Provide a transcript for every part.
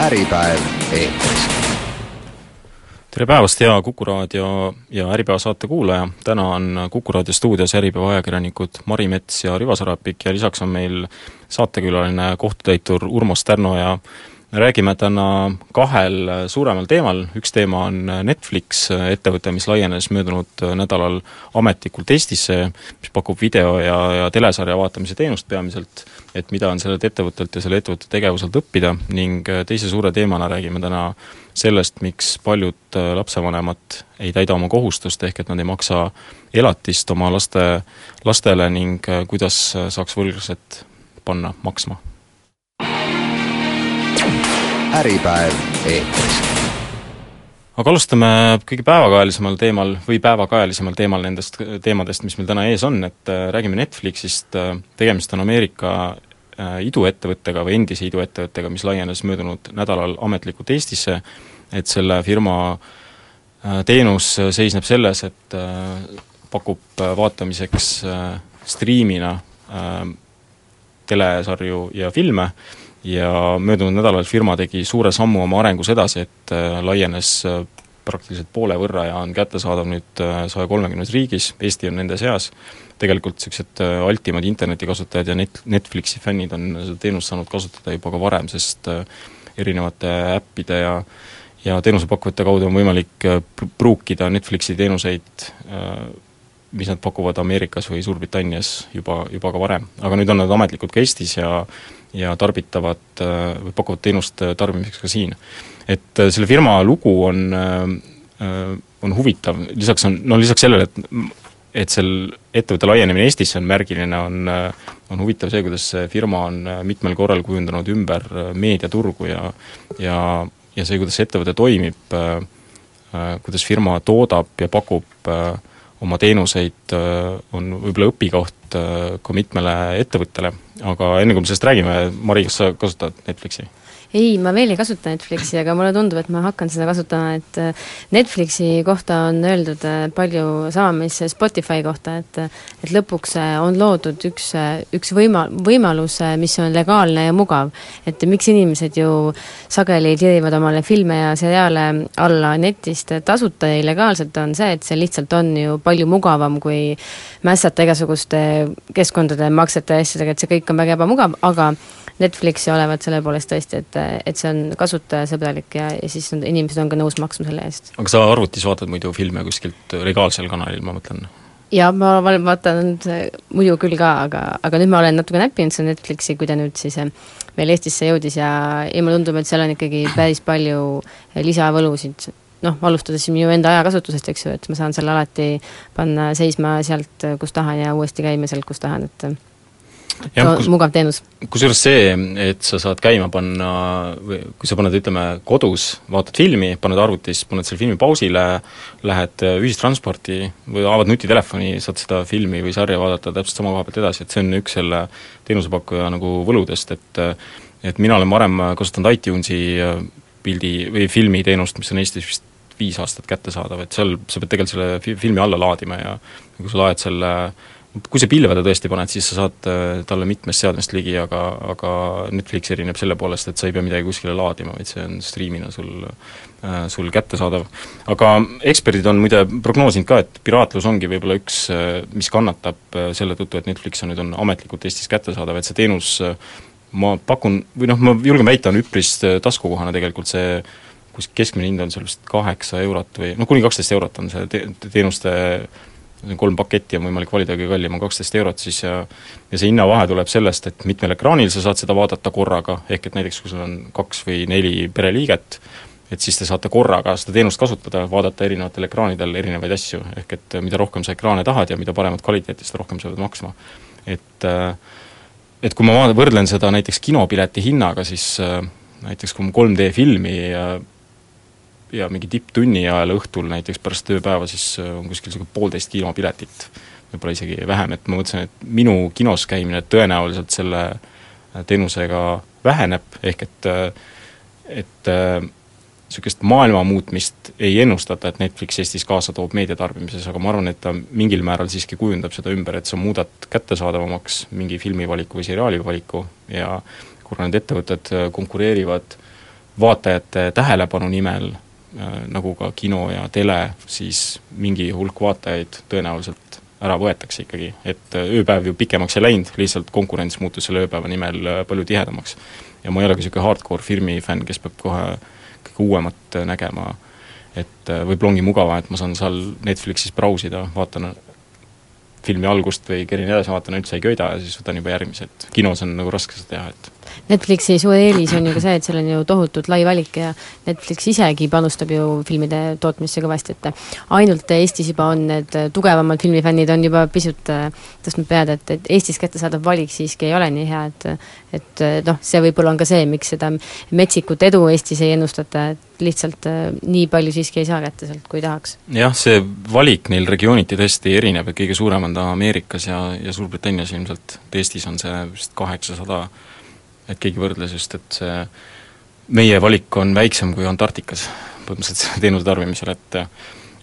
äripäev eetris. tere päevast, hea Kuku raadio ja Äripäeva saate kuulaja, täna on Kuku raadio stuudios Äripäeva ajakirjanikud Mari Mets ja Rivo Sarapik ja lisaks on meil saatekülaline kohtutäitur Urmo Stärno ja räägime täna kahel suuremal teemal, üks teema on Netflix, ettevõte, mis laienes möödunud nädalal ametlikult Eestisse, mis pakub video ja, ja telesarja vaatamise teenust peamiselt, et mida on sellelt ettevõttelt ja selle ettevõtte tegevuselt õppida. Ning teise suure teemana räägime täna sellest, miks paljud lapsevanemad ei täida oma kohustust, ehk et nad ei maksa elatist oma laste, lastele ning kuidas saaks võlglased panna maksma äripäev eetris. aga alustame kõige päevakajalisemal teemal või päevakajalisemal teemal nendest teemadest, mis meil täna ees on, et äh, räägime Netflixist, äh, tegemist on Ameerika äh, iduettevõttega või endise iduettevõttega, mis laienes möödunud nädalal ametlikult Eestisse, et selle firma teenus seisneb selles, et pakub vaatamiseks striimina telesarju ja filme ja möödunud nädalal firma tegi suure sammu oma arengus edasi, et äh, laienes äh, praktiliselt poole võrra ja on kättesaadav nüüd äh, saja kolmekümnes riigis, Eesti on nende seas, tegelikult niisugused altimad internetikasutajad ja net-, Netflixi fännid on seda teenust saanud kasutada juba ka varem, sest erinevate äppide ja ja teenusepakkujate kaudu on võimalik pruukida Netflixi teenuseid, mis nad pakuvad Ameerikas või Suurbritannias juba, juba ka varem. aga nüüd on nad ametlikult ka Eestis ja ja tarbitavad või pakuvad teenust äh, tarbimiseks ka siin. et äh, selle firma lugu on, äh, on huvitav, lisaks on, no lisaks sellele, et et seal ettevõtte laienemine Eestisse on märgiline, on, on huvitav see, kuidas see firma on mitmel korral kujundanud ümber meediaturgu ja ja, ja see, kuidas see ettevõte toimib, kuidas firma toodab ja pakub oma teenuseid, on võib-olla õpikoht ka mitmele ettevõttele aga enne, kui me sellest räägime, Mari, kas sa kasutad Netflixi? Ei, ma veel ei kasuta Netflixi, aga mulle tundub, et ma hakkan seda kasutama, et äh, Netflixi kohta on öeldud äh, palju sama, mis Spotify kohta, et et lõpuks äh, on loodud üks, üks võima-, võimalus, mis on legaalne ja mugav. et miks inimesed ju sageli tirivad omale filme ja seriaale alla netist tasuta ja illegaalselt, on see, et see lihtsalt on ju palju mugavam, kui mässata igasuguste keskkondade, maksete ja asjadega, et see kõik on väga ebamugav, aga Netflixi olevat selle poolest tõesti, et, et see on kasutajasõbralik ja, ja siis on, inimesed on ka nõus maksma selle eest. aga sa arvutis vaatad muidu filme kuskilt legaalsel kanalil, ma mõtlen? jaa, ma vaatan muidu küll ka, aga, aga nüüd ma olen natuke näppinud seda Netflixi, kui ta nüüd siis meil Eestisse jõudis ja, ja mulle tundub, et seal on ikkagi päris palju lisavõlusid, noh, alustades minu enda ajakasutusest, eks ju, et ma saan selle alati panna seisma sealt, kus tahan ja uuesti käima sealt, kus tahan, et jah, kus, mugav teenus. kusjuures see, et sa saad käima panna või kui sa paned, ütleme, kodus, vaatad filmi, paned arvutis, paned selle filmi pausile, lähed ühistransporti või avad nutitelefoni, saad seda filmi või sarja vaadata täpselt sama koha pealt edasi, et see on üks selle teenusepakkuja nagu võludest, et et mina olen varem kasutanud iTunesi pildi või filmiteenust, mis on Eestis vist viis aastat kättesaadav, et seal sa pead tegelikult selle filmi alla laadima ja kui sa laed selle kui sa pilvele tõesti paned, siis sa saad äh, talle mitmest seadmest ligi, aga, aga Netflix erineb selle poolest, et sa ei pea midagi kuskile laadima, vaid see on striimina sul, äh, sul kättesaadav. aga eksperdid on muide prognoosinud ka, et piraatlus ongi võib-olla üks, äh, mis kannatab selle tõttu, et Netflix on nüüd, on ametlikult Eestis kättesaadav, et see teenus ma pakun, või noh, ma julgen väita, on üpris taskukohane tegelikult see kus keskmine hind on seal vist kaheksa eurot või noh, kuni kaksteist eurot on see te-, teenuste kolm paketti on võimalik valida, kõige kallim on kaksteist eurot siis ja ja see hinnavahe tuleb sellest, et mitmel ekraanil sa saad seda vaadata korraga, ehk et näiteks kui sul on kaks või neli pereliiget, et siis te saate korraga seda teenust kasutada, vaadata erinevatel ekraanidel erinevaid asju, ehk et mida rohkem sa ekraane tahad ja mida paremat kvaliteeti, seda rohkem sa pead maksma. et et kui ma vaatan, võrdlen seda näiteks kinopileti hinnaga, siis näiteks kui ma 3D filmi ja mingi tipptunni ajal õhtul näiteks pärast tööpäeva, siis äh, on kuskil niisugune poolteist kinopiletit, võib-olla isegi vähem, et ma mõtlesin, et minu kinos käimine tõenäoliselt selle äh, teenusega väheneb, ehk et äh, et niisugust maailma muutmist ei ennustata, et Netflix Eestis kaasa toob meediatarbimises, aga ma arvan, et ta mingil määral siiski kujundab seda ümber, et sa muudad kättesaadavamaks mingi filmivaliku või seriaali valiku ja kuna need ettevõtted konkureerivad vaatajate tähelepanu nimel, nagu ka kino ja tele, siis mingi hulk vaatajaid tõenäoliselt ära võetakse ikkagi, et ööpäev ju pikemaks ei läinud, lihtsalt konkurents muutus selle ööpäeva nimel palju tihedamaks. ja ma ei ole ka niisugune hardcore filmi fänn, kes peab kohe kõige uuemat äh, nägema, et äh, võib-olla ongi mugavam, et ma saan seal Netflixis brausida, vaatan filmi algust või kerin edasi, vaatan üldse ei köida ja siis võtan juba järgmise, et kinos on nagu raske seda teha, et Netflixi suur eelis on ju ka see, et seal on ju tohutult lai valik ja Netflix isegi panustab ju filmide tootmisse kõvasti, et ainult Eestis juba on need tugevamad filmifännid on juba pisut äh, tõstnud pead, et, et Eestis kättesaadav valik siiski ei ole nii hea, et et noh, see võib-olla on ka see, miks seda metsikut edu Eestis ei ennustata, et lihtsalt äh, nii palju siiski ei saa kätte sealt, kui tahaks. jah, see valik neil regiooniti tõesti erineb, et kõige suurem on ta Ameerikas ja, ja Suurbritannias ilmselt, et Eestis on see vist kaheksasada et keegi võrdles just, et see meie valik on väiksem kui Antarktikas. põhimõtteliselt teenuse tarbimisel, et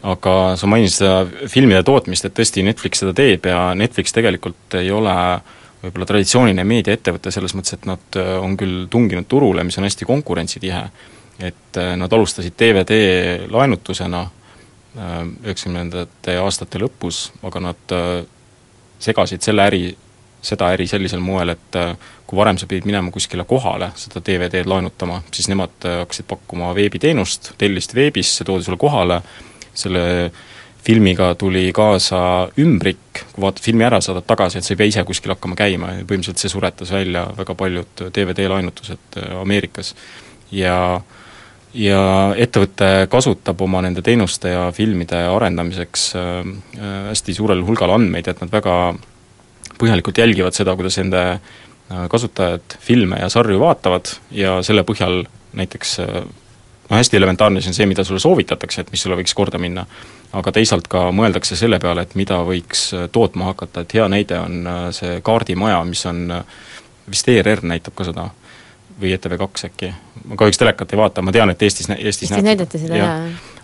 aga sa mainisid seda filmide tootmist, et tõesti, Netflix seda teeb ja Netflix tegelikult ei ole võib-olla traditsiooniline meediaettevõte selles mõttes, et nad on küll tunginud turule, mis on hästi konkurentsitihe, et nad alustasid DVD laenutusena äh, üheksakümnendate aastate lõpus, aga nad äh, segasid selle äri seda äri sellisel moel, et äh, kui varem sa pidid minema kuskile kohale seda DVD-d laenutama, siis nemad äh, hakkasid pakkuma veebiteenust, tellisid veebis, see toodi sulle kohale, selle filmiga tuli kaasa ümbrik, kui vaatad filmi ära, saadad tagasi, et sa ei pea ise kuskil hakkama käima ja põhimõtteliselt see suretas välja väga paljud DVD laenutused äh, Ameerikas. ja ja ettevõte kasutab oma nende teenuste ja filmide arendamiseks hästi suurel hulgal andmeid, et nad väga põhjalikult jälgivad seda, kuidas nende äh, kasutajad filme ja sarju vaatavad ja selle põhjal näiteks äh, noh, hästi elementaarne see on see, mida sulle soovitatakse, et mis sulle võiks korda minna, aga teisalt ka mõeldakse selle peale, et mida võiks äh, tootma hakata, et hea näide on see kaardimaja, mis on, vist ERR näitab ka seda, või ETV2 äkki, ma kahjuks telekat ei vaata, ma tean, et Eestis, Eestis Eestis näidati seda, jaa.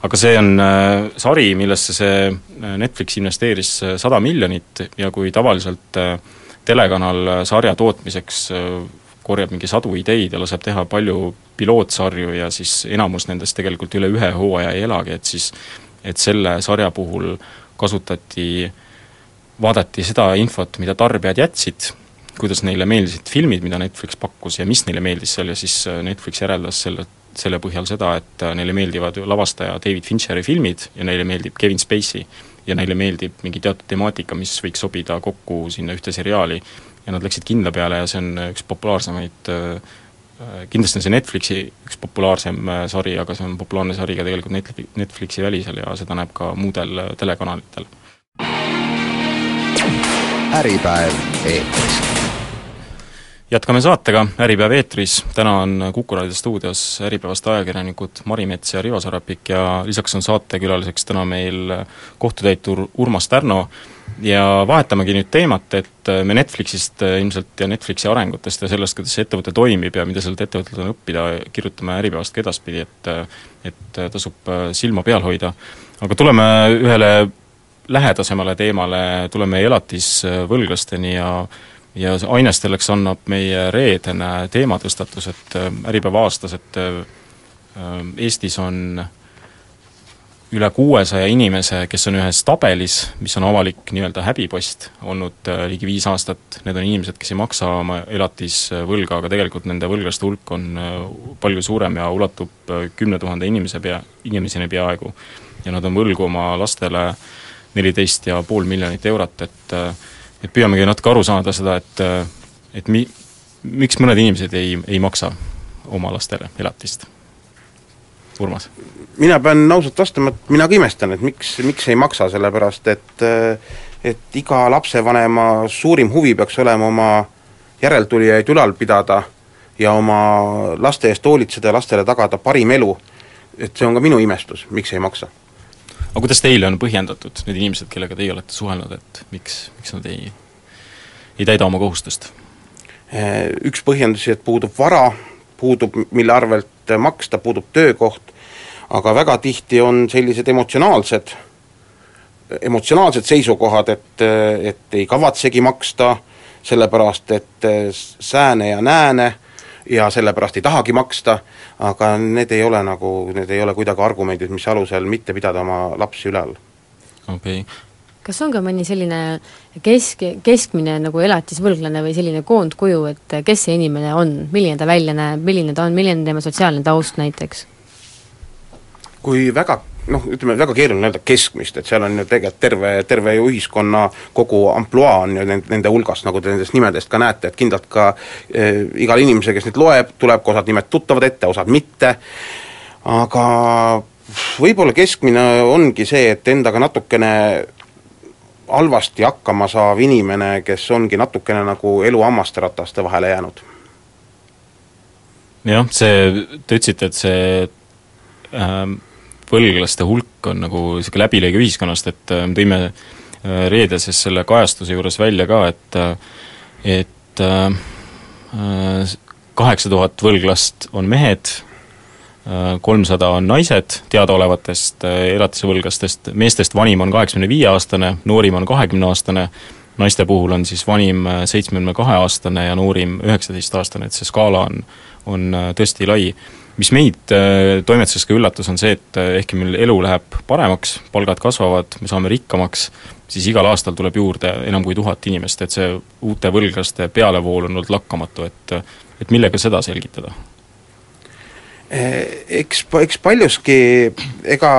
aga see on äh, sari, millesse see äh, Netflix investeeris äh, sada miljonit ja kui tavaliselt äh, telekanal äh, sarja tootmiseks äh, korjab mingi sadu ideid ja laseb teha palju pilootsarju ja siis enamus nendest tegelikult üle ühe hooaja ei elagi, et siis et selle sarja puhul kasutati, vaadati seda infot, mida tarbijad jätsid kuidas neile meeldisid filmid, mida Netflix pakkus ja mis neile meeldis seal ja siis äh, Netflix järeldas selle, selle põhjal seda, et äh, neile meeldivad lavastaja David Fincheri filmid ja neile meeldib Kevin Spacey ja neile meeldib mingi teatud temaatika, mis võiks sobida kokku sinna ühte seriaali. ja nad läksid kindla peale ja see on üks populaarsemaid äh, kindlasti on see Netflixi üks populaarsem sari, aga see on populaarne sari ka tegelikult Netflixi, välisel ja seda näeb ka muudel telekanalitel. äripäev eetris jätkame saatega, Äripäev eetris, täna on Kuku raadio stuudios Äripäevast ajakirjanikud Mari Mets ja Rivo Sarapik ja lisaks on saatekülaliseks täna meil kohtutäitur Urmas Tärno ja vahetamegi nüüd teemat, et me Netflixist ilmselt ja Netflixi arengutest ja sellest, kuidas see ettevõte toimib ja mida sellelt ettevõttelt on õppida, kirjutame Äripäevast ka edaspidi, et et tasub silma peal hoida. aga tuleme ühele lähedasemale teemale, tuleme elatisvõlglasteni ja ja ainestilleks annab meie reedene teematõstatus, et äh, Äripäeva aastas, et äh, Eestis on üle kuuesaja inimese, kes on ühes tabelis, mis on avalik nii-öelda häbipost, olnud äh, ligi viis aastat, need on inimesed, kes ei maksa oma elatisvõlga, aga tegelikult nende võlglaste hulk on palju suurem ja ulatub kümne tuhande inimese pea, inimeseni peaaegu. ja nad on võlgu oma lastele neliteist ja pool miljonit eurot, et äh, et püüamegi natuke aru saada seda, et et mi-, miks mõned inimesed ei, ei maksa oma lastele elatist? Urmas? mina pean ausalt vastama, et mina ka imestan, et miks, miks ei maksa, sellepärast et et iga lapsevanema suurim huvi peaks olema oma järeltulijaid ülal pidada ja oma laste eest hoolitseda ja lastele tagada parim elu, et see on ka minu imestus, miks ei maksa aga kuidas teile on põhjendatud, need inimesed, kellega teie olete suhelnud, et miks, miks nad ei, ei täida oma kohustust? Üks põhjendusi, et puudub vara, puudub, mille arvelt maksta, puudub töökoht aga väga tihti on sellised emotsionaalsed, emotsionaalsed seisukohad, et, et ei kavatsegi maksta, sellepärast et sääne ja nääne ja sellepärast ei tahagi maksta, aga need ei ole nagu, need ei ole kuidagi argumendid, mis alusel mitte pidada oma lapsi ülal. okei okay kas on ka mõni selline kesk, keskmine nagu elatisvõlglane või selline koondkuju, et kes see inimene on, milline ta välja näeb, milline ta on, milline tema sotsiaalne taust näiteks? kui väga noh, ütleme väga keeruline öelda keskmist, et seal on ju tegelikult terve, terve ju ühiskonna kogu ampluaa on ju nende, nende hulgas, nagu te nendest nimedest ka näete, et kindlalt ka äh, igal inimesel, kes neid loeb, tuleb ka osad nimed tuttavad ette, osad mitte, aga võib-olla keskmine ongi see, et endaga natukene halvasti hakkama saav inimene, kes ongi natukene nagu elu hammasterataste vahele jäänud. jah, see, te ütlesite, et see ähm, võlglaste hulk on nagu niisugune läbilõige ühiskonnast, et äh, me tõime äh, reedeses selle kajastuse juures välja ka, et äh, et kaheksa tuhat võlglast on mehed, kolmsada on naised teadaolevatest elatisevõlglastest, meestest vanim on kaheksakümne viie aastane, noorim on kahekümne aastane, naiste puhul on siis vanim seitsmekümne kahe aastane ja noorim üheksateist aastane, et see skaala on, on tõesti lai mis meid äh, toimetuses ka üllatas, on see, et äh, ehkki meil elu läheb paremaks, palgad kasvavad, me saame rikkamaks, siis igal aastal tuleb juurde enam kui tuhat inimest, et see uute võlglaste pealevool on olnud lakkamatu, et et millega seda selgitada? Eh, eks, eks paljuski ega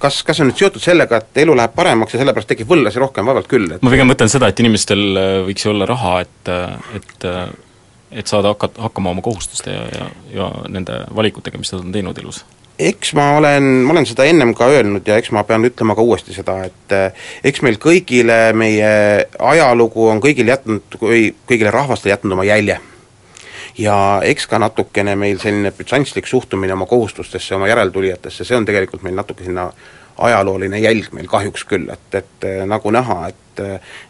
kas, kas on nüüd seotud sellega, et elu läheb paremaks ja sellepärast tekib võlglasi rohkem, vaevalt küll, et ma pigem mõtlen seda, et inimestel äh, võiks ju olla raha, et, et et saada hakata, hakkama oma kohustuste ja, ja, ja nende valikutega, mis nad on teinud elus? eks ma olen, ma olen seda ennem ka öelnud ja eks ma pean ütlema ka uuesti seda, et eh, eks meil kõigile, meie ajalugu on kõigil jätnud, või kõigile rahvastele jätnud oma jälje. ja eks ka natukene meil selline bütsantslik suhtumine oma kohustustesse, oma järeltulijatesse, see on tegelikult meil natuke sinna ajalooline jälg meil kahjuks küll, et, et eh, nagu näha, et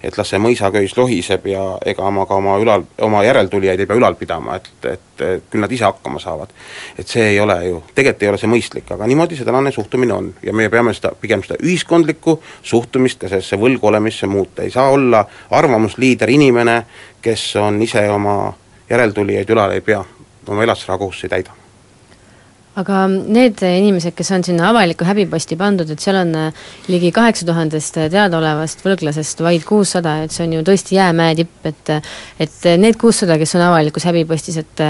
et las see mõisaköis lohiseb ja ega ma ka oma ülal, oma järeltulijaid ei pea ülal pidama, et, et küll nad ise hakkama saavad. et see ei ole ju, tegelikult ei ole see mõistlik, aga niimoodi see tänane suhtumine on ja me peame seda, pigem seda ühiskondlikku suhtumist ka sellesse võlgu olemisse muuta, ei saa olla arvamusliider inimene, kes on ise oma järeltulijaid ülal ei pea, oma elastusrahakohustusi ei täida aga need inimesed, kes on sinna avalikku häbiposti pandud, et seal on äh, ligi kaheksa tuhandest teadaolevast võlglasest vaid kuussada, et see on ju tõesti jäämäe tipp, et et need kuussada, kes on avalikus häbipostis, et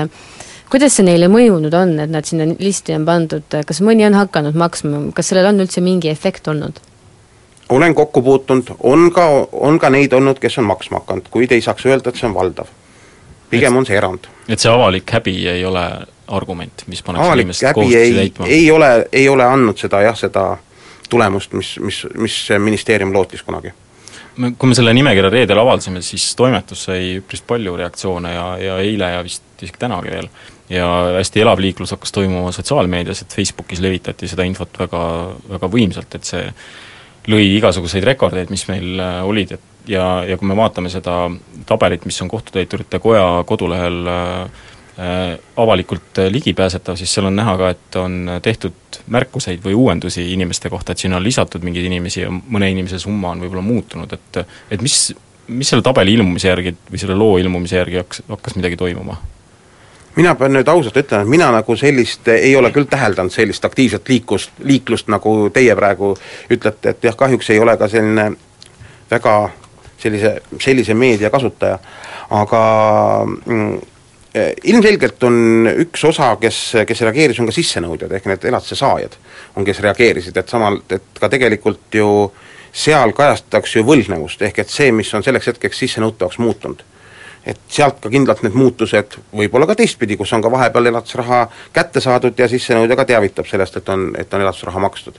kuidas see neile mõjunud on, et nad sinna listi on pandud, kas mõni on hakanud maksma, kas sellel on üldse mingi efekt olnud? olen kokku puutunud, on ka, on ka neid olnud, kes on maksma hakanud, kuid ei saaks öelda, et see on valdav. pigem on see erand. et see avalik häbi ei ole argument, mis paneks avalik kohustusi täitma? ei ole, ei ole andnud seda jah, seda tulemust, mis, mis, mis ministeerium lootis kunagi me, kui me selle nimekirja reedel avaldasime, siis toimetus sai üpris palju reaktsioone ja, ja eile ja vist isegi tänagi veel. ja hästi elav liiklus hakkas toimuma sotsiaalmeedias, et Facebookis levitati seda infot väga, väga võimsalt, et see lõi igasuguseid rekordeid, mis meil äh, olid, et ja, ja kui me vaatame seda tabelit, mis on Kohtutäiturite Koja kodulehel Äh, avalikult äh, ligipääsetav, siis seal on näha ka, et on tehtud märkuseid või uuendusi inimeste kohta, et sinna on lisatud mingeid inimesi ja mõne inimese summa on võib-olla muutunud, et et mis, mis selle tabeli ilmumise järgi või selle loo ilmumise järgi hakkas, hakkas midagi toimuma? mina pean nüüd ausalt ütlema, et mina nagu sellist, ei ole küll täheldanud sellist aktiivset liiklust, liiklust, nagu teie praegu ütlete, et jah, kahjuks ei ole ka selline väga sellise, sellise meedia kasutaja, aga mm, ilmselgelt on üks osa, kes, kes reageeris, on ka sissenõudjad, ehk need elatise saajad on, kes reageerisid, et samal, et ka tegelikult ju seal kajastatakse ju võlgnevust, ehk et see, mis on selleks hetkeks sissenõutavaks muutunud. et sealt ka kindlalt need muutused, võib-olla ka teistpidi, kus on ka vahepeal elatisraha kätte saadud ja sissenõudja ka teavitab sellest, et on, et on elatisraha makstud.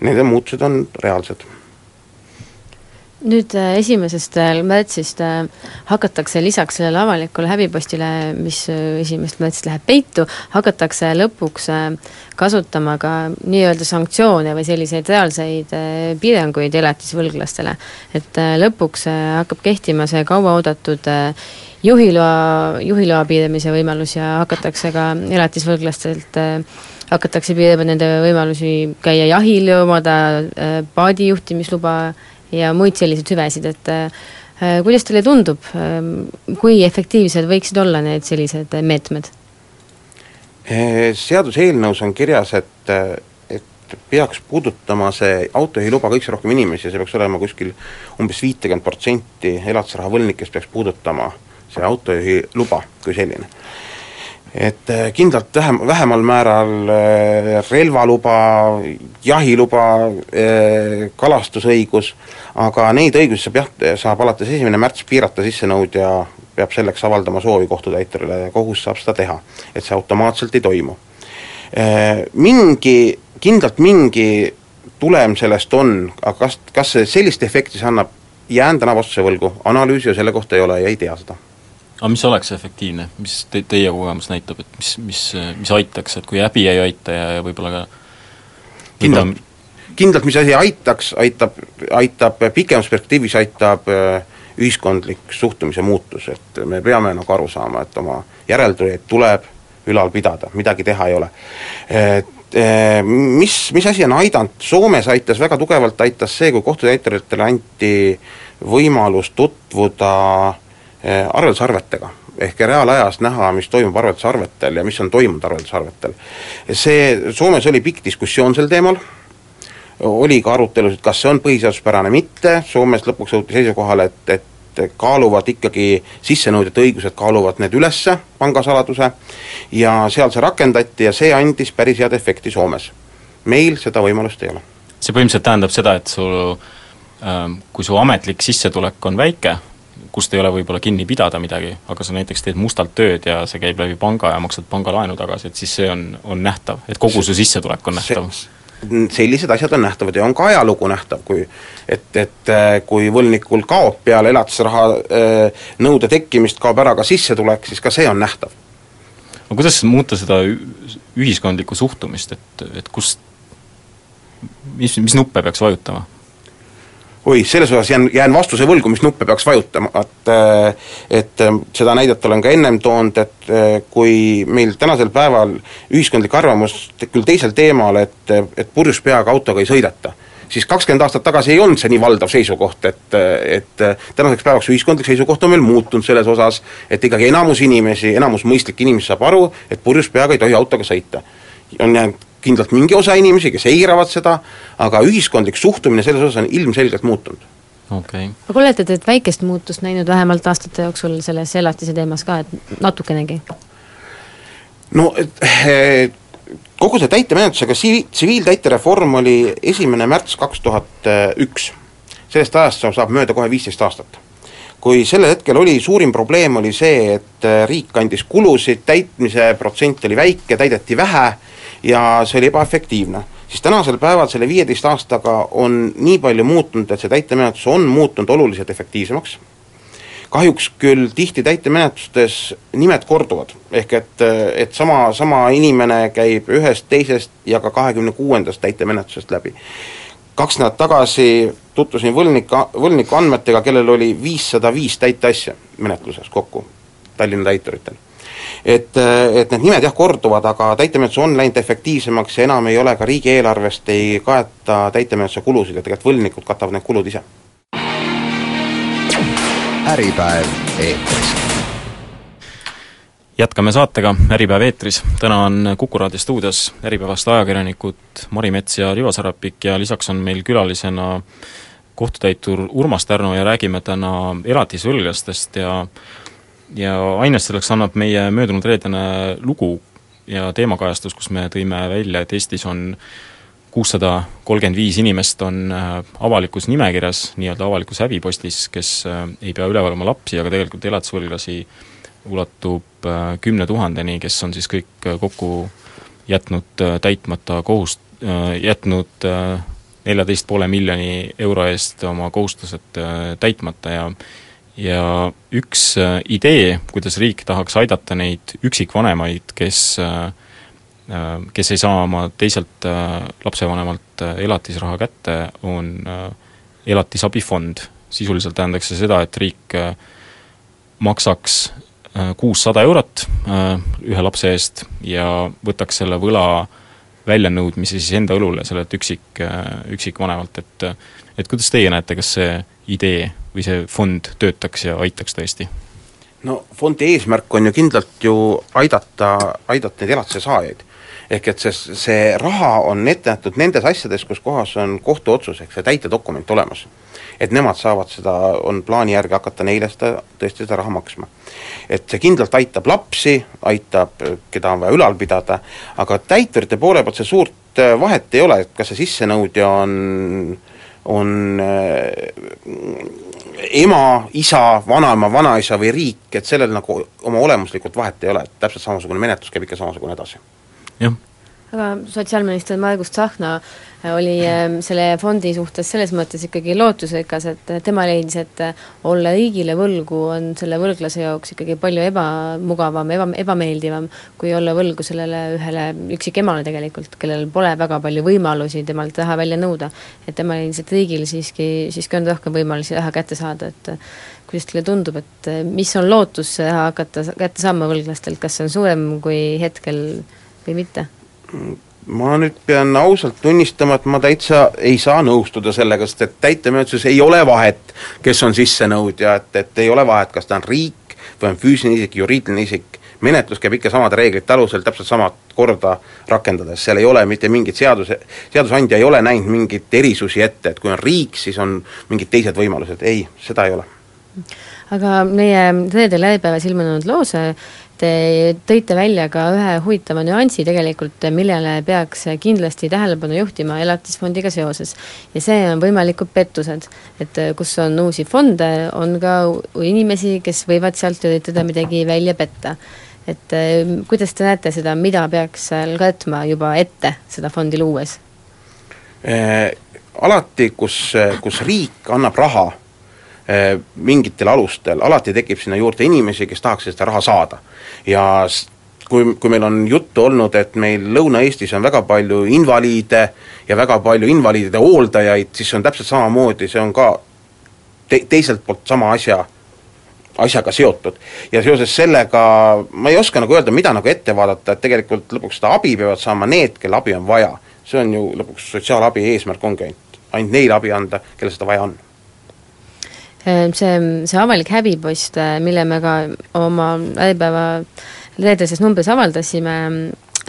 Need muutused on reaalsed nüüd äh, esimesest äh, märtsist äh, hakatakse lisaks sellele avalikule häbipostile, mis esimesest märtsist läheb peitu, hakatakse lõpuks kasutama ka nii-öelda sanktsioone või selliseid reaalseid piiranguid elatisvõlglastele. et lõpuks hakkab kehtima see kauaoodatud juhiloa, juhiloa piiramise võimalus ja hakatakse ka elatisvõlglastelt hakatakse piirama nende võimalusi käia jahil ja omada paadijuhtimisluba ja muid selliseid hüvesid, et äh, kuidas teile tundub, ähm, kui efektiivsed võiksid olla need sellised meetmed? Seaduseelnõus on kirjas, et, et peaks puudutama see autojuhiluba kõikse rohkem inimesi, see peaks olema kuskil umbes viitekümmet protsenti elatisraha võlgnikest peaks puudutama see autojuhiluba kui selline et äh, kindlalt vähem, vähemal määral äh, relvaluba, jahiluba, äh, kalastusõigus, aga neid õigusi saab jah, saab alates esimene märts piirata sissenõudja peab selleks avaldama soovi kohtutäiturile ja kohus saab seda teha, et see automaatselt ei toimu. Mingi, kindlalt mingi tulem sellest on, aga kas, kas see sellist efekti see annab, jään täna vastuse võlgu, analüüsi ju selle kohta ei ole ja ei tea seda aga mis oleks efektiivne, mis te, teie kogemus näitab, et mis, mis, mis aitaks, et kui häbi ei aita ja, ja võib-olla ka kindlalt, kindlalt mis asi aitaks, aitab, aitab pikemas perspektiivis, aitab äh, ühiskondlik suhtumise muutus, et me peame nagu aru saama, et oma järeltulijaid tuleb ülal pidada, midagi teha ei ole. Et äh, mis, mis asi on aidanud, Soomes aitas väga tugevalt, aitas see, kui kohtutäituritele anti võimalus tutvuda äh, arveldusarvetega, ehk reaalajas näha, mis toimub arveldusarvetel ja mis on toimunud arveldusarvetel. see, Soomes oli pikk diskussioon sel teemal, oli ka arutelusid, kas see on põhiseaduspärane, mitte, Soomes lõpuks jõuti seisukohale, et, et kaaluvad ikkagi, sissenõudjate õigused kaaluvad need üles, pangasaladuse, ja seal see rakendati ja see andis päris head efekti Soomes. meil seda võimalust ei ole. see põhimõtteliselt tähendab seda, et sul ähm, kui su ametlik sissetulek on väike, kust ei ole võib-olla kinni pidada midagi, aga sa näiteks teed mustalt tööd ja see käib läbi panga ja maksad pangalaenu tagasi, et siis see on, on nähtav, et kogu su sissetulek on nähtav? sellised asjad on nähtavad ja on ka ajalugu nähtav, kui et, et äh, kui võlgnikul kaob peale elatisraha äh, nõude tekkimist, kaob ära ka sissetulek, siis ka see on nähtav. no kuidas muuta seda ühiskondlikku suhtumist, et, et kust, mis, mis nuppe peaks vajutama? Oi, selles osas jään, jään vastuse võlgu, mis nuppe peaks vajutama, et äh, et äh, seda näidet olen ka ennem toonud, et äh, kui meil tänasel päeval ühiskondlik arvamus küll teisel teemal, et, et purjus peaga autoga ei sõideta, siis kakskümmend aastat tagasi ei olnud see nii valdav seisukoht, et, et tänaseks päevaks ühiskondlik seisukoht on meil muutunud selles osas, et ikkagi enamus inimesi, enamus mõistlikke inimesi saab aru, et purjus peaga ei tohi autoga sõita. on jäänud kindlalt mingi osa inimesi, kes eiravad seda, aga ühiskondlik suhtumine selles osas on ilmselgelt muutunud okay.. aga olete te väikest muutust näinud vähemalt aastate jooksul selles elatise teemas ka, et natukenegi? no et eh, kogu see täitemenetlusega tsiviiltäitereform oli esimene märts kaks tuhat üks. sellest ajast saab mööda kohe viisteist aastat. kui sellel hetkel oli, suurim probleem oli see, et eh, riik andis kulusid, täitmise protsent oli väike, täideti vähe ja see oli ebaefektiivne. siis tänasel päeval selle viieteist aastaga on nii palju muutunud, et see täitemenetlus on muutunud oluliselt efektiivsemaks, kahjuks küll tihti täitemenetlustes nimed korduvad, ehk et, et sama, sama inimene käib ühest, teisest ja ka kahekümne kuuendast täitemenetlusest läbi. kaks nädalat tagasi tutvusin võlgnik, võlgniku andmetega, kellel oli viissada viis täiteasja menetluses kokku, Tallinna täituritel et, et need nimed jah, korduvad, aga täitemenetlus on läinud efektiivsemaks ja enam ei ole ka riigieelarvest, ei kaeta täitemenetluse kulusid ja tegelikult võlgnikud katavad need kulud ise. äripäev eetris jätkame saatega Äripäev eetris, täna on Kuku raadio stuudios Äripäevast ajakirjanikud Mari Mets ja Rivo Sarapik ja lisaks on meil külalisena kohtutäitur Urmas Tärno ja räägime täna elatisvõlglastest ja ja ainest selleks annab meie möödunud reedene lugu ja teemakajastus, kus me tõime välja, et Eestis on kuussada kolmkümmend viis inimest on äh, avalikus nimekirjas, nii-öelda avalikus häbipostis, kes äh, ei pea üleval oma lapsi, aga tegelikult elatisvõlglasi ulatub äh, kümne tuhandeni, kes on siis kõik kokku jätnud täitmata kohust, jätnud neljateist poole miljoni euro eest oma kohustused täitmata ja ja üks äh, idee, kuidas riik tahaks aidata neid üksikvanemaid, kes äh, äh, kes ei saa oma teiselt lapsevanemalt elatisraha kätte, on elatisabifond. sisuliselt tähendaks see seda, et riik maksaks kuussada eurot ühe lapse eest ja võtaks selle võla väljanõudmisi siis enda õlule sellelt üksik, üksikvanemalt, et et kuidas teie näete, kas see idee või see fond töötaks ja aitaks tõesti? no fondi eesmärk on ju kindlalt ju aidata, aidata neid elatise saajaid. ehk et see, see raha on ette nähtud nendes asjades, kus kohas on kohtuotsus, ehk see täitedokument olemas. et nemad saavad seda, on plaani järgi hakata neile seda, tõesti seda raha maksma. et see kindlalt aitab lapsi, aitab, keda on vaja ülal pidada, aga täiturite poole pealt see suurt vahet ei ole, et kas see sissenõudja on on äh, ema, isa, vanaema, vanaisa või riik, et sellel nagu oma olemuslikult vahet ei ole, et täpselt samasugune menetlus käib ikka samasugune edasi. jah aga sotsiaalminister Margus Tsahkna oli ähm, selle fondi suhtes selles mõttes ikkagi lootusrikas, et tema leidis, et olla riigile võlgu on selle võlglase jaoks ikkagi palju ebamugavam, eba, ebameeldivam, kui olla võlgu sellele ühele üksikemale tegelikult, kellel pole väga palju võimalusi temalt raha välja nõuda. et tema leidis, et riigil siiski, siiski on rohkem võimalusi raha kätte saada, et kuidas teile tundub, et mis on lootus hakata kätte saama võlglastelt, kas see on suurem kui hetkel või mitte? Ma nüüd pean ausalt tunnistama, et ma täitsa ei saa nõustuda sellega, sest et täitemenetluses ei ole vahet, kes on sissenõudja, et, et ei ole vahet, kas ta on riik või on füüsiline isik, juriidiline isik, menetlus käib ikka samade reeglite alusel, täpselt samat korda rakendades, seal ei ole mitte mingit seaduse, seadusandja ei ole näinud mingeid erisusi ette, et kui on riik, siis on mingid teised võimalused, ei, seda ei ole. aga meie reedel läbipäevas ilmunud loos Te tõite välja ka ühe huvitava nüansi tegelikult, millele peaks kindlasti tähelepanu juhtima elatisfondiga seoses. ja see on võimalikud pettused. et kus on uusi fonde, on ka inimesi, kes võivad sealt üritada midagi välja petta. et eh, kuidas te näete seda, mida peaks seal katma juba ette seda fondi luues äh,? Alati, kus, kus riik annab raha Eh, mingitel alustel, alati tekib sinna juurde inimesi, kes tahaks seda raha saada. ja kui, kui meil on juttu olnud, et meil Lõuna-Eestis on väga palju invaliide ja väga palju invaliidide hooldajaid, siis see on täpselt samamoodi, see on ka te-, teiselt poolt sama asja, asjaga seotud. ja seoses sellega ma ei oska nagu öelda, mida nagu ette vaadata, et tegelikult lõpuks seda abi peavad saama need, kelle abi on vaja. see on ju lõpuks sotsiaalabi eesmärk ongi ainult, ainult neile abi anda, kellel seda vaja on see, see avalik häbipost, äh, mille me ka oma äripäeva reedeses numbris avaldasime,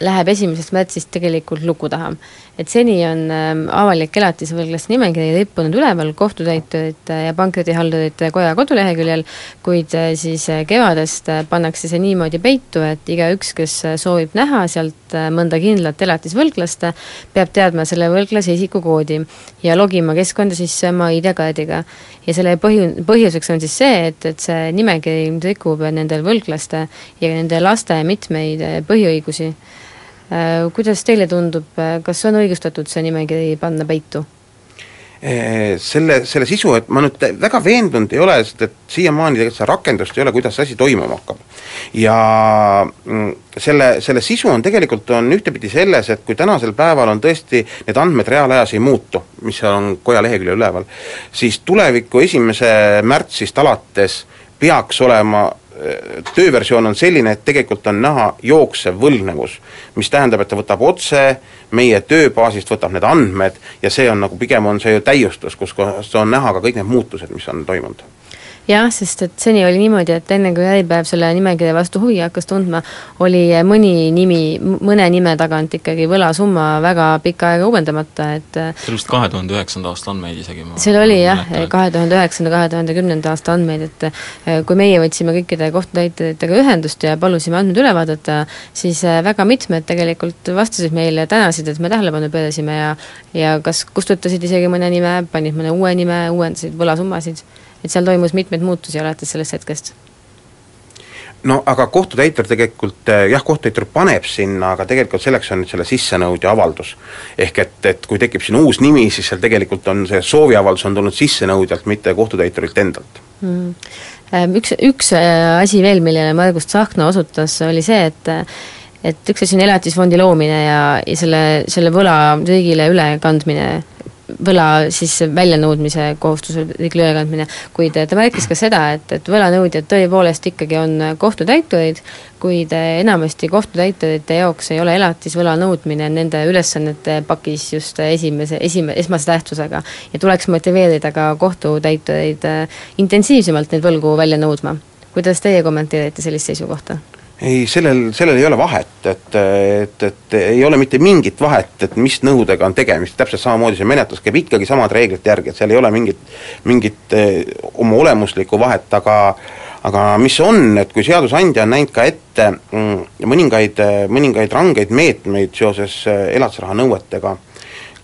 läheb esimesest märtsist tegelikult luku taha. Et seni on äh, avalik elatisvõlglaste nimekiri rippunud üleval kohtutäiturite ja pankrotihaldurite koja koduleheküljel, kuid äh, siis äh, kevadest äh, pannakse see niimoodi peitu, et igaüks, kes äh, soovib näha sealt äh, mõnda kindlat elatisvõlglast, peab teadma selle võlglase isikukoodi ja logima keskkonda sisse oma ID-kaardiga. ja selle põhju-, põhjuseks on siis see, et, et see nimekiri rikub nendel võlglaste ja nende laste mitmeid põhiõigusi Äh, kuidas teile tundub, äh, kas on õigustatud see nimekiri panna peitu? Äh, selle, selle sisu, et ma nüüd väga veendunud ei ole, sest et siiamaani tegelikult seda rakendust ei ole, kuidas see asi toimuma hakkab. ja mm, selle, selle sisu on tegelikult, on ühtepidi selles, et kui tänasel päeval on tõesti need andmed reaalajas ei muutu, mis seal on koja leheküljel üleval, siis tuleviku esimese märtsist alates peaks olema tööversioon on selline, et tegelikult on näha jooksev võlgnevus, mis tähendab, et ta võtab otse meie tööbaasist, võtab need andmed ja see on nagu pigem on see ju täiustus, kus kohas on näha ka kõik need muutused, mis on toimunud jah, sest et seni oli niimoodi, et enne kui Äripäev selle nimekirja vastu huvi hakkas tundma, oli mõni nimi, mõne nime tagant ikkagi võlasumma väga pikka aega uuendamata, et see oli vist kahe tuhande üheksanda aasta andmeid isegi? seal oli jah, kahe tuhande üheksanda, kahe tuhande kümnenda aasta andmeid, et eh, kui meie võtsime kõikide kohtutäituritega ühendust ja palusime andmed üle vaadata, siis eh, väga mitmed tegelikult vastasid meile, tänasid, et me tähelepanu pöörasime ja ja kas kustutasid isegi mõne nime, panid mõne uue nime, uuendasid võlasummasid et seal toimus mitmeid muutusi alates sellest hetkest. No aga kohtutäitur tegelikult eh, jah, kohtutäitur paneb sinna, aga tegelikult selleks on nüüd selle sissenõudja avaldus. ehk et, et kui tekib siin uus nimi, siis seal tegelikult on see sooviavaldus on tulnud sissenõudjalt, mitte kohtutäiturilt endalt. Mm.. Üks, üks äh, asi veel, millele Margus Tsahkna osutas, oli see, et et üks asi on elatisfondi loomine ja, ja selle, selle võla riigile ülekandmine võla siis väljanõudmise kohustuslik ülekandmine, kuid ta märkis ka seda, et, et võlanõudjad tõepoolest ikkagi on kohtutäiturid, kuid enamasti kohtutäiturite jaoks ei ole elatisvõla nõudmine nende ülesannete pakis just esimese, esime-, esmase tähtsusega. ja tuleks motiveerida ka kohtutäitureid intensiivsemalt neid võlgu välja nõudma. kuidas teie kommenteerite sellist seisukohta? Ei, sellel, sellel ei ole vahet, et, et, et ei ole mitte mingit vahet, et mis nõudega on tegemist, täpselt samamoodi see menetlus käib ikkagi samade reeglite järgi, et seal ei ole mingit, mingit eh, oma olemuslikku vahet, aga aga mis on, et kui seadusandja on näinud ka ette mm, mõningaid, mõningaid rangeid meetmeid seoses eh, elatisraha nõuetega,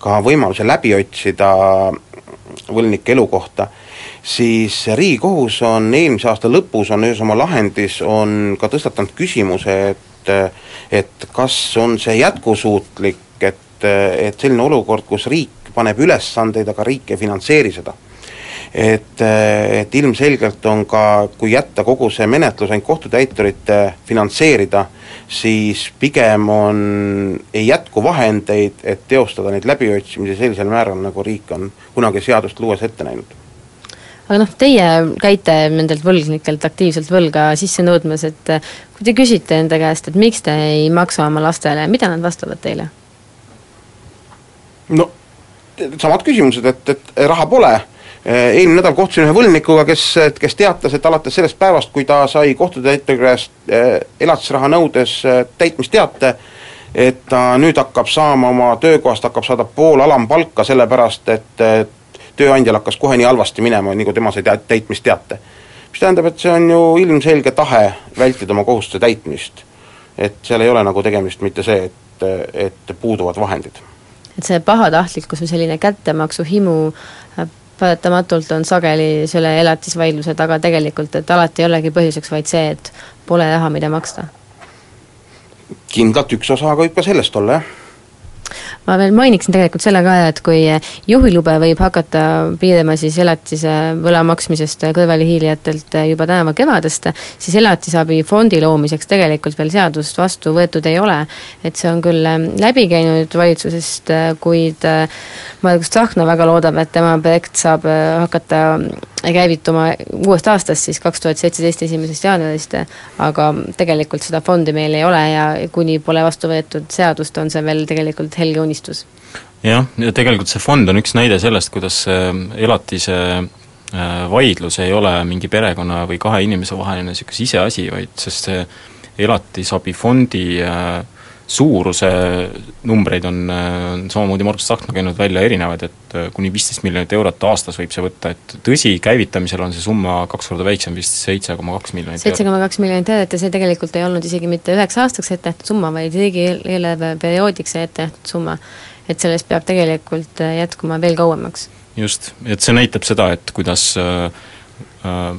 ka võimaluse läbi otsida võlgnike elukohta, siis Riigikohus on eelmise aasta lõpus, on ühes oma lahendis, on ka tõstatanud küsimuse, et et kas on see jätkusuutlik, et, et selline olukord, kus riik paneb ülesandeid, aga riik ei finantseeri seda. et, et ilmselgelt on ka, kui jätta kogu see menetlus ainult kohtutäiturite finantseerida, siis pigem on, ei jätku vahendeid, et teostada neid läbiotsimisi sellisel määral, nagu riik on kunagi seadust luues ette näinud aga noh, teie käite nendelt võlgnikelt aktiivselt võlga sisse nõudmas, et eh, kui te küsite enda käest, et miks te ei maksa oma lastele, mida nad vastavad teile? no samad küsimused, et, et raha pole, eh, eelmine nädal kohtusin ühe võlgnikuga, kes, kes teatas, et alates sellest päevast, kui ta sai kohtutäituri käest eh, elatisraha nõudes täitmisteate, et ta nüüd hakkab saama oma töökohast, hakkab saada pool alampalka, sellepärast et tööandjal hakkas kohe nii halvasti minema, nii kui tema sai täitmisteate. mis tähendab, et see on ju ilmselge tahe vältida oma kohustuse täitmist. et seal ei ole nagu tegemist mitte see, et, et puuduvad vahendid. et see pahatahtlikkus või selline kättemaksu himu äh, paratamatult on sageli selle elatisvaidluse taga tegelikult, et alati ei olegi põhjuseks vaid see, et pole raha, mida maksta? kindlalt üks osa võib ka sellest olla, jah ma veel mainiksin tegelikult selle ka, et kui juhilube võib hakata piirama siis elatise võla maksmisest kõrvalehiilijatelt juba tänavu kevadest, siis elatisabifondi loomiseks tegelikult veel seadust vastu võetud ei ole. et see on küll läbi käinud valitsusest, kuid Margus Tsahkna väga loodab, et tema projekt saab hakata käivituma uuest aastast, siis kaks tuhat seitseteist esimesest jaanuarist, aga tegelikult seda fondi meil ei ole ja kuni pole vastu võetud seadust, on see veel tegelikult helge unistus. jah, ja tegelikult see fond on üks näide sellest, kuidas elatise äh, vaidlus ei ole mingi perekonna või kahe inimese vaheline niisugune siseasi, vaid sest see elatisabifondi äh, suuruse numbreid on, on samamoodi Margus Tsahkna käinud välja erinevaid, et äh, kuni viisteist miljonit eurot aastas võib see võtta, et tõsi, käivitamisel on see summa kaks korda väiksem, vist seitse koma kaks miljonit seitse koma kaks miljonit eurot ja see tegelikult ei olnud isegi mitte üheks aastaks ette nähtud summa, vaid riigieelarve perioodiks ette nähtud summa. et sellest peab tegelikult äh, jätkuma veel kauemaks. just, et see näitab seda, et kuidas äh, äh,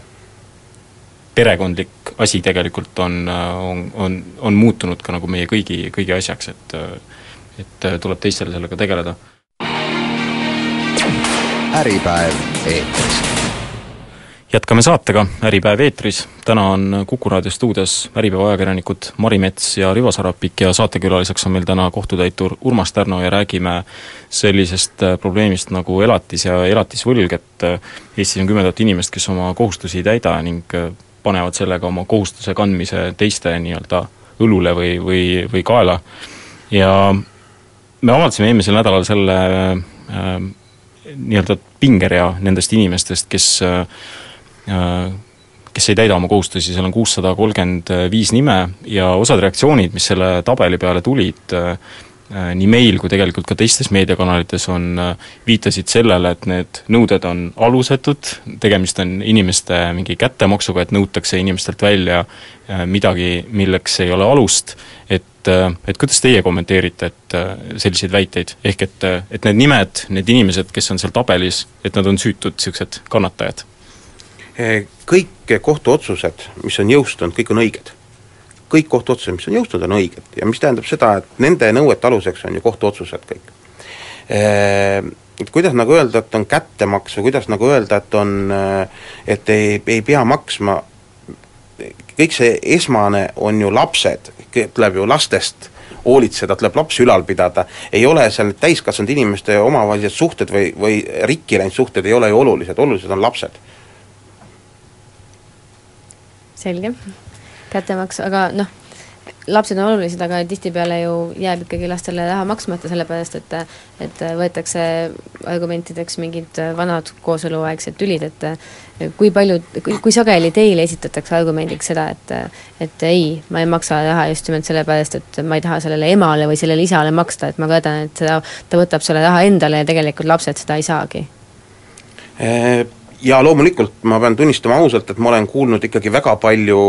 perekondlik asi tegelikult on, on, on, on muutunud ka nagu meie kõigi, kõigi asjaks, et et tuleb teistel sellega tegeleda. äripäev eetris. jätkame saatega Äripäev eetris, täna on Kuku raadio stuudios Äripäeva ajakirjanikud Mari Mets ja Rivo Sarapik ja saatekülaliseks on meil täna kohtutäitur Urmas Tärno ja räägime sellisest probleemist nagu elatis ja elatisvõlg, et Eestis on kümme tuhat inimest, kes oma kohustusi ei täida ning panevad sellega oma kohustuse kandmise teiste nii-öelda õlule või, või, või kaela. ja me avaldasime eelmisel nädalal selle äh, nii-öelda pingerea nendest inimestest, kes äh, kes ei täida oma kohustusi, seal on kuussada kolmkümmend viis nime ja osad reaktsioonid, mis selle tabeli peale tulid äh,, nii meil kui tegelikult ka teistes meediakanalites on, äh, viitasid sellele, et need nõuded on alusetud, tegemist on inimeste mingi kättemaksuga, et nõutakse inimestelt välja äh, midagi, milleks ei ole alust, et, et kuidas teie kommenteerite, et selliseid väiteid, ehk et, et need nimed, need inimesed, kes on seal tabelis, et nad on süütud niisugused kannatajad? Kõik kohtuotsused, mis on jõustunud, kõik on õiged kõik kohtuotsused, mis on jõustunud, on õiged ja mis tähendab seda, et nende nõuete aluseks on ju kohtuotsused kõik. Et kuidas nagu öelda, et on kättemaks või kuidas nagu öelda, et on, et ei, ei pea maksma, kõik see esmane on ju lapsed, tuleb ju lastest, hoolitseda, tuleb lapsi ülal pidada, ei ole seal need täiskasvanud inimeste omavahelised suhted või, või rikki läinud suhted ei ole ju olulised, olulised on lapsed. selge, kättemaks, aga noh, lapsed on olulised, aga tihtipeale ju jääb ikkagi lastele raha maksmata, sellepärast et et võetakse argumentideks mingid vanad kooseluaegsed tülid, et kui palju, kui sageli teile esitatakse argumendiks seda, et et ei, ma ei maksa raha just nimelt sellepärast, et ma ei taha sellele emale või sellele isale maksta, et ma kardan, et seda, ta võtab selle raha endale ja tegelikult lapsed seda ei saagi ja loomulikult ma pean tunnistama ausalt, et ma olen kuulnud ikkagi väga palju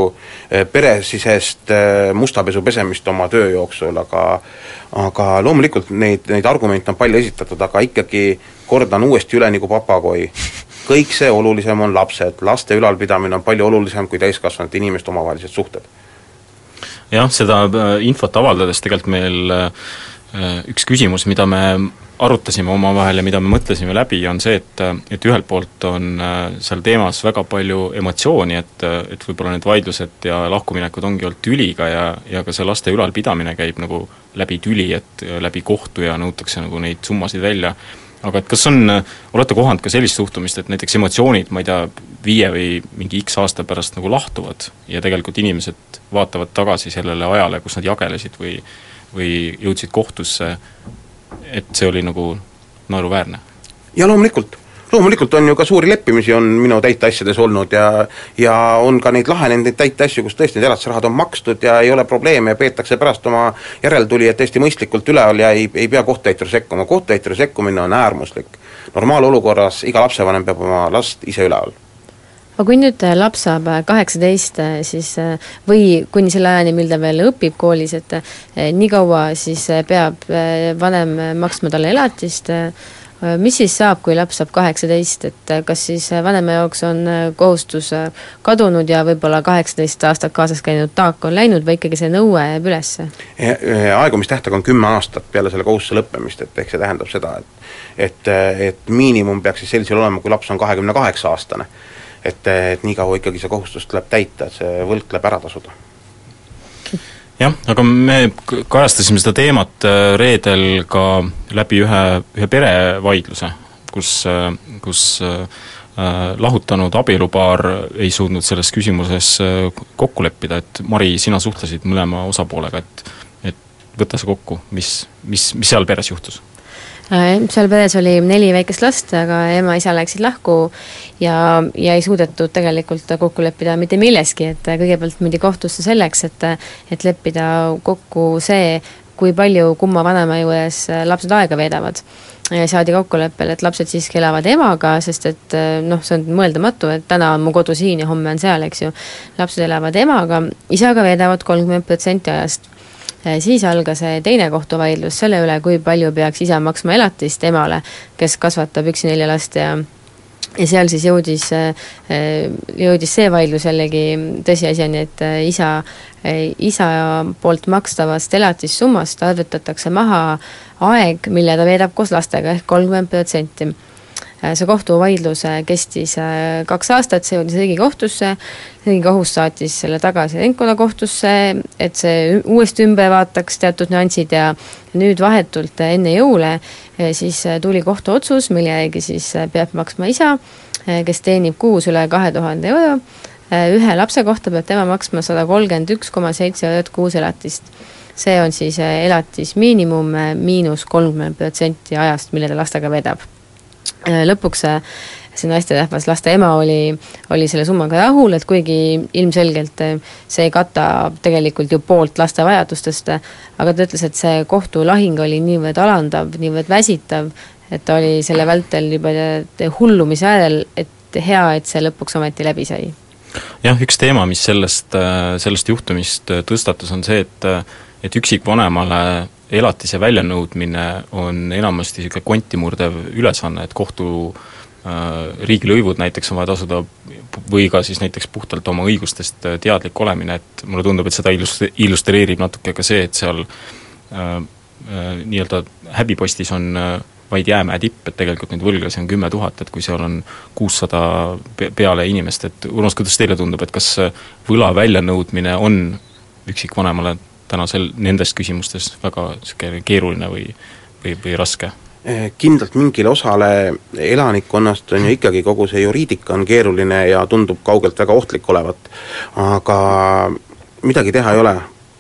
eh, peresisest eh, mustapesu pesemist oma töö jooksul, aga aga loomulikult neid, neid argumente on palju esitatud, aga ikkagi kordan uuesti üle nagu papagoi, kõik see olulisem on lapsed, laste ülalpidamine on palju olulisem kui täiskasvanud inimeste omavahelised suhted. jah, seda äh, infot avaldades tegelikult meil äh, üks küsimus, mida me arutasime omavahel ja mida me mõtlesime läbi, on see, et, et ühelt poolt on äh, seal teemas väga palju emotsiooni, et, et võib-olla need vaidlused ja lahkuminekud ongi olnud tüliga ja, ja ka see laste ülalpidamine käib nagu läbi tüli, et läbi kohtu ja nõutakse nagu neid summasid välja, aga et kas on, olete kohanud ka sellist suhtumist, et näiteks emotsioonid, ma ei tea, viie või mingi X aasta pärast nagu lahtuvad ja tegelikult inimesed vaatavad tagasi sellele ajale, kus nad jagelesid või või jõudsid kohtusse et see oli nagu naeruväärne? ja loomulikult, loomulikult on ju ka suuri leppimisi, on minu täiteasjades olnud ja ja on ka neid lahenenud neid täiteasju, kus tõesti need elatisrahad on makstud ja ei ole probleeme ja peetakse pärast oma järeltulijad täiesti mõistlikult üleval ja ei, ei pea kohtutäitur sekkuma, kohtutäituri sekkumine on äärmuslik. normaalolukorras iga lapsevanem peab oma last ise üleval aga kui nüüd äh, laps saab äh, kaheksateist, äh, siis või kuni selle ajani, mil ta veel õpib koolis, et nii kaua siis peab vanem maksma talle elatist, mis siis saab, kui laps saab kaheksateist, et kas siis vanema jaoks on kohustus kadunud ja võib-olla kaheksateist aastat kaasas käinud taak on läinud või ikkagi see nõue jääb üles? aegumistähtaeg on kümme aastat peale selle kohustuse lõppemist, et ehk see tähendab seda, et et, et miinimum peaks siis sellisel olema, kui laps on kahekümne kaheksa aastane et, et nii kaua ikkagi see kohustus tuleb täita, et see võlg tuleb ära tasuda jah, aga me kajastasime seda teemat äh, reedel ka läbi ühe, ühe perevaidluse, kus, äh, kus äh, lahutanud abielupaar ei suutnud selles küsimuses kokku leppida, et Mari, sina suhtlesid mõlema osapoolega, et et võta see kokku, mis, mis, mis seal peres juhtus? Äh, seal peres oli neli väikest last, aga ema-isa läksid lahku ja, ja ei suudetud tegelikult kokku leppida mitte milleski, et kõigepealt mindi kohtusse selleks, et et leppida kokku see, kui palju kumma vanema juures lapsed aega veedavad. saadi kokkuleppele, et lapsed siiski elavad emaga, sest et noh, see on mõeldamatu, et täna on mu kodu siin ja homme on seal, eks ju. lapsed elavad emaga, isaga veedavad kolmkümmend protsenti ajast Äh, siis algas äh, teine kohtuvaidlus selle üle, kui palju peaks isa maksma elatist emale, kes kasvatab üksi nelja last ja ja seal siis jõudis, äh, jõudis see vaidlus jällegi tõsiasjani, et isa, isa poolt makstavast elatissummast arvutatakse maha aeg, mille ta veedab koos lastega, ehk kolmkümmend protsenti. Äh, see kohtuvaidlus äh, kestis äh, kaks aastat, see jõudis Riigikohtusse, Riigikohus saatis selle tagasi ringkonnakohtusse, et see uuesti ümber vaataks teatud nüansid ja nüüd vahetult enne jõule siis tuli kohtuotsus, mille järgi siis peab maksma isa, kes teenib kuus üle kahe tuhande euro, ühe lapse kohta peab tema maksma sada kolmkümmend üks koma seitse eurot kuus elatist. See on siis elatismiinimum miinus kolmkümmend protsenti ajast, mille ta lastega vedab. Äh, lõpuks see, see naisterahvas, laste ema oli, oli selle summaga rahul, et kuigi ilmselgelt äh, see ei kata tegelikult ju poolt laste vajadustest, aga ta ütles, et see kohtulahing oli niivõrd alandav, niivõrd väsitav, et ta oli selle vältel juba hullumise äärel, et hea, et see lõpuks ometi läbi sai. jah, üks teema, mis sellest, äh, sellest juhtumist tõstatus, on see, et et üksikvanemale elatise väljanõudmine on enamasti niisugune konti murdev ülesanne, et kohtu äh, riigilõivud näiteks on vaja tasuda või ka siis näiteks puhtalt oma õigustest äh, teadlik olemine, et mulle tundub, et seda illust-, illustreerib natuke ka see, et seal äh, äh, nii-öelda häbipostis on vaid jäämäe tipp, et tegelikult neid võlglasi on kümme tuhat, et kui seal on kuussada peale inimest, et Urmas, kuidas teile tundub, et kas võla väljanõudmine on üksikvanemale täna sel, nendes küsimustes väga niisugune keeruline või, või, või raske? Eh, kindlalt mingile osale elanikkonnast on ju ikkagi kogu see juriidika on keeruline ja tundub kaugelt väga ohtlik olevat. aga midagi teha ei ole,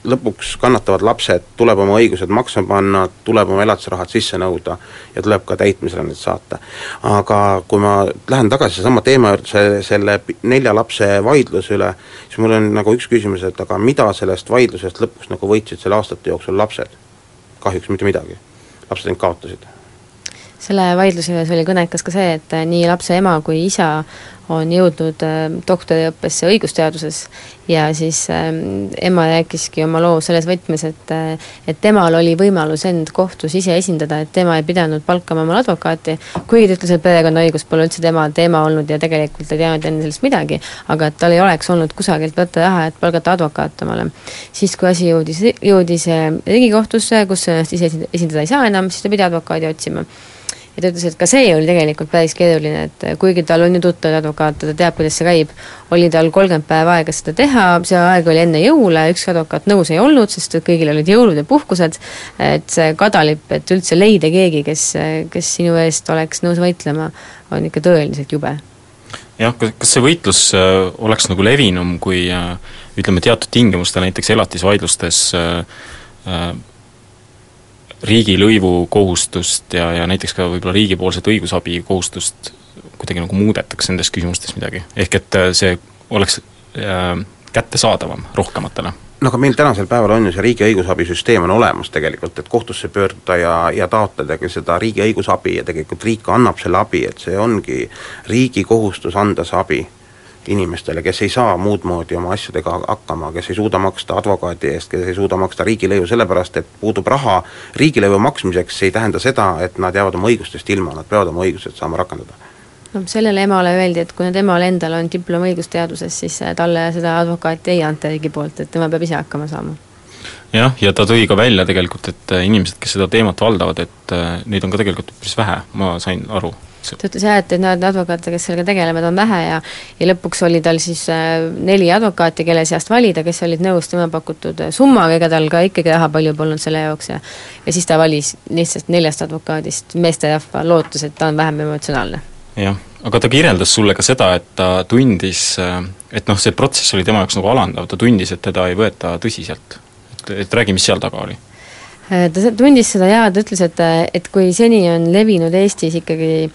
lõpuks kannatavad lapsed, tuleb oma õigused maksma panna, tuleb oma elatisrahad sisse nõuda ja tuleb ka täitmisele need saata. aga kui ma lähen tagasi sama teema juurde, see, selle nelja lapse vaidluse üle, siis mul on nagu üks küsimus, et aga mida sellest vaidlusest lõpuks nagu võitsid selle aastate jooksul lapsed? kahjuks mitte midagi, lapsed ainult kaotasid selle vaidluse juures oli kõnekas ka see, et nii lapse ema kui isa on jõudnud äh, doktoriõppesse õigusteaduses ja siis äh, ema rääkiski oma loo selles võtmes, et et temal oli võimalus end kohtus ise esindada, et tema ei pidanud palkama omale advokaati, kuigi ta ütles, et perekonnaõigus pole üldse tema teema olnud ja tegelikult ei teadnud enne sellest midagi, aga et tal ei oleks olnud kusagilt võtta raha, et palgata advokaat omale. siis, kui asi jõudis, jõudis Riigikohtusse, kus ennast ise esindada ei saa enam, siis ta pidi advokaadi otsima ja ta ütles, et ka see oli tegelikult päris keeruline, et kuigi tal on ju tuttav advokaat, ta teab, kuidas see käib, oli tal kolmkümmend päeva aega seda teha, see aeg oli enne jõule, ükski advokaat nõus ei olnud, sest et kõigil olid jõulud ja puhkused, et see kadalipp, et üldse leida keegi, kes, kes sinu eest oleks nõus võitlema, on ikka tõeliselt jube. Jah, kas, see võitlus äh, oleks nagu levinum, kui äh, ütleme, teatud tingimustel, näiteks elatisvaidlustes äh, riigilõivu kohustust ja, ja näiteks ka võib-olla riigipoolset õigusabi kohustust kuidagi nagu muudetakse nendes küsimustes midagi, ehk et äh, see oleks äh, kättesaadavam rohkematele? no aga meil tänasel päeval on ju see riigi õigusabisüsteem on olemas tegelikult, et kohtusse pöörduda ja, ja taotledagi seda riigi õigusabi ja tegelikult riik annab selle abi, et see ongi riigi kohustus anda see abi inimestele, kes ei saa muud moodi oma asjadega hakkama, kes ei suuda maksta advokaadi eest, kes ei suuda maksta riigilõivu, sellepärast et puudub raha riigilõivu maksmiseks, see ei tähenda seda, et nad jäävad oma õigustest ilma, nad peavad oma õigused saama rakendada no sellele emale öeldi, et kui nüüd emal endal on diplom õigusteaduses, siis äh, talle seda advokaati ei anta riigi poolt, et tema peab ise hakkama saama. jah, ja ta tõi ka välja tegelikult, et äh, inimesed, kes seda teemat valdavad, et äh, neid on ka tegelikult üpris vähe, ma sain aru ta ütles jah, et, et neid advokaate, kes sellega tegelevad, on vähe ja ja lõpuks oli tal siis äh, neli advokaati, kelle seast valida, kes olid nõus tema pakutud äh, summaga, ega tal ka ikkagi raha palju polnud selle jaoks ja ja siis ta valis lihtsalt neljast advokaadist meesterahva, lootes, et ta on vähem emotsionaalne. jah, aga ta kirjeldas sulle ka seda, et ta tundis, äh, et noh, see protsess oli tema jaoks nagu alandav, ta tundis, et teda ei võeta tõsiselt. et, et räägi, mis seal taga oli ta tundis seda jaa, ta ütles, et, et kui seni on levinud Eestis ikkagi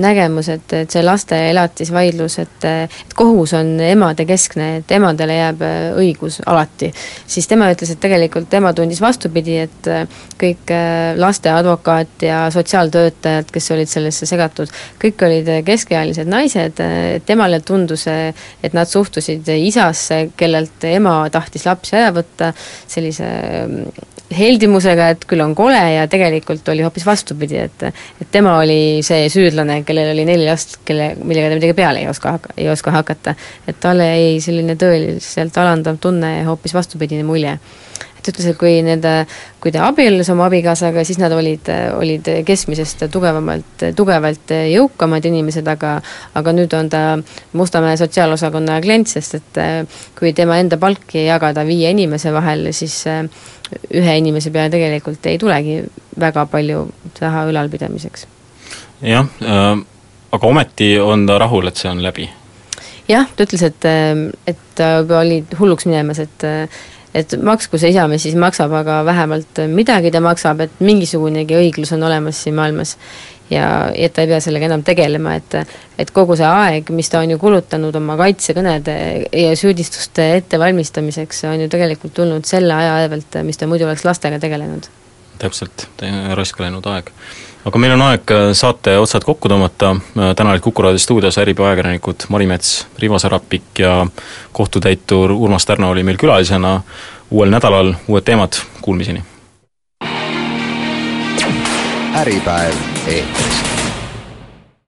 nägemus, et, et see laste elatisvaidlus, et et kohus on emade keskne, et emadele jääb äh, õigus alati, siis tema ütles, et tegelikult tema tundis vastupidi, et äh, kõik laste advokaat ja sotsiaaltöötajad, kes olid sellesse segatud, kõik olid keskealised naised, temale tundus, et nad suhtusid isasse, kellelt ema tahtis lapsi ära võtta, sellise heldimusega, et küll on kole ja tegelikult oli hoopis vastupidi, et et tema oli see süüdlane, kellel oli neli last, kelle, millega ta midagi peale ei oska, ei oska hakata. et talle jäi selline tõeliselt alandav tunne ja hoopis vastupidine mulje ta ütles, et kui nende, kui ta abiellus oma abikaasaga, siis nad olid, olid keskmisest tugevamalt, tugevalt jõukamad inimesed, aga aga nüüd on ta Mustamäe sotsiaalosakonna klient, sest et kui tema enda palki jagada viie inimese vahel, siis ühe inimese peale tegelikult ei tulegi väga palju raha ülalpidamiseks. jah äh,, aga ometi on ta rahul, et see on läbi? jah, ta ütles, et, et ta oli hulluks minemas, et et maksku see isamees siis maksab, aga vähemalt midagi ta maksab, et mingisugunegi õiglus on olemas siin maailmas. ja, et ta ei pea sellega enam tegelema, et et kogu see aeg, mis ta on ju kulutanud oma kaitsekõnede ja süüdistuste ettevalmistamiseks, on ju tegelikult tulnud selle aja arvelt, mis ta muidu oleks lastega tegelenud. täpselt, raisk läinud aeg aga meil on aeg äh, saate otsad kokku tõmmata, äh, täna olid Kuku raadio stuudios Äripäeva ajakirjanikud Mari Mets, Rivo Sarapik ja kohtutäitur Urmas Tärno oli meil külalisena, uuel nädalal. Uued teemad, kuulmiseni! äripäev eetris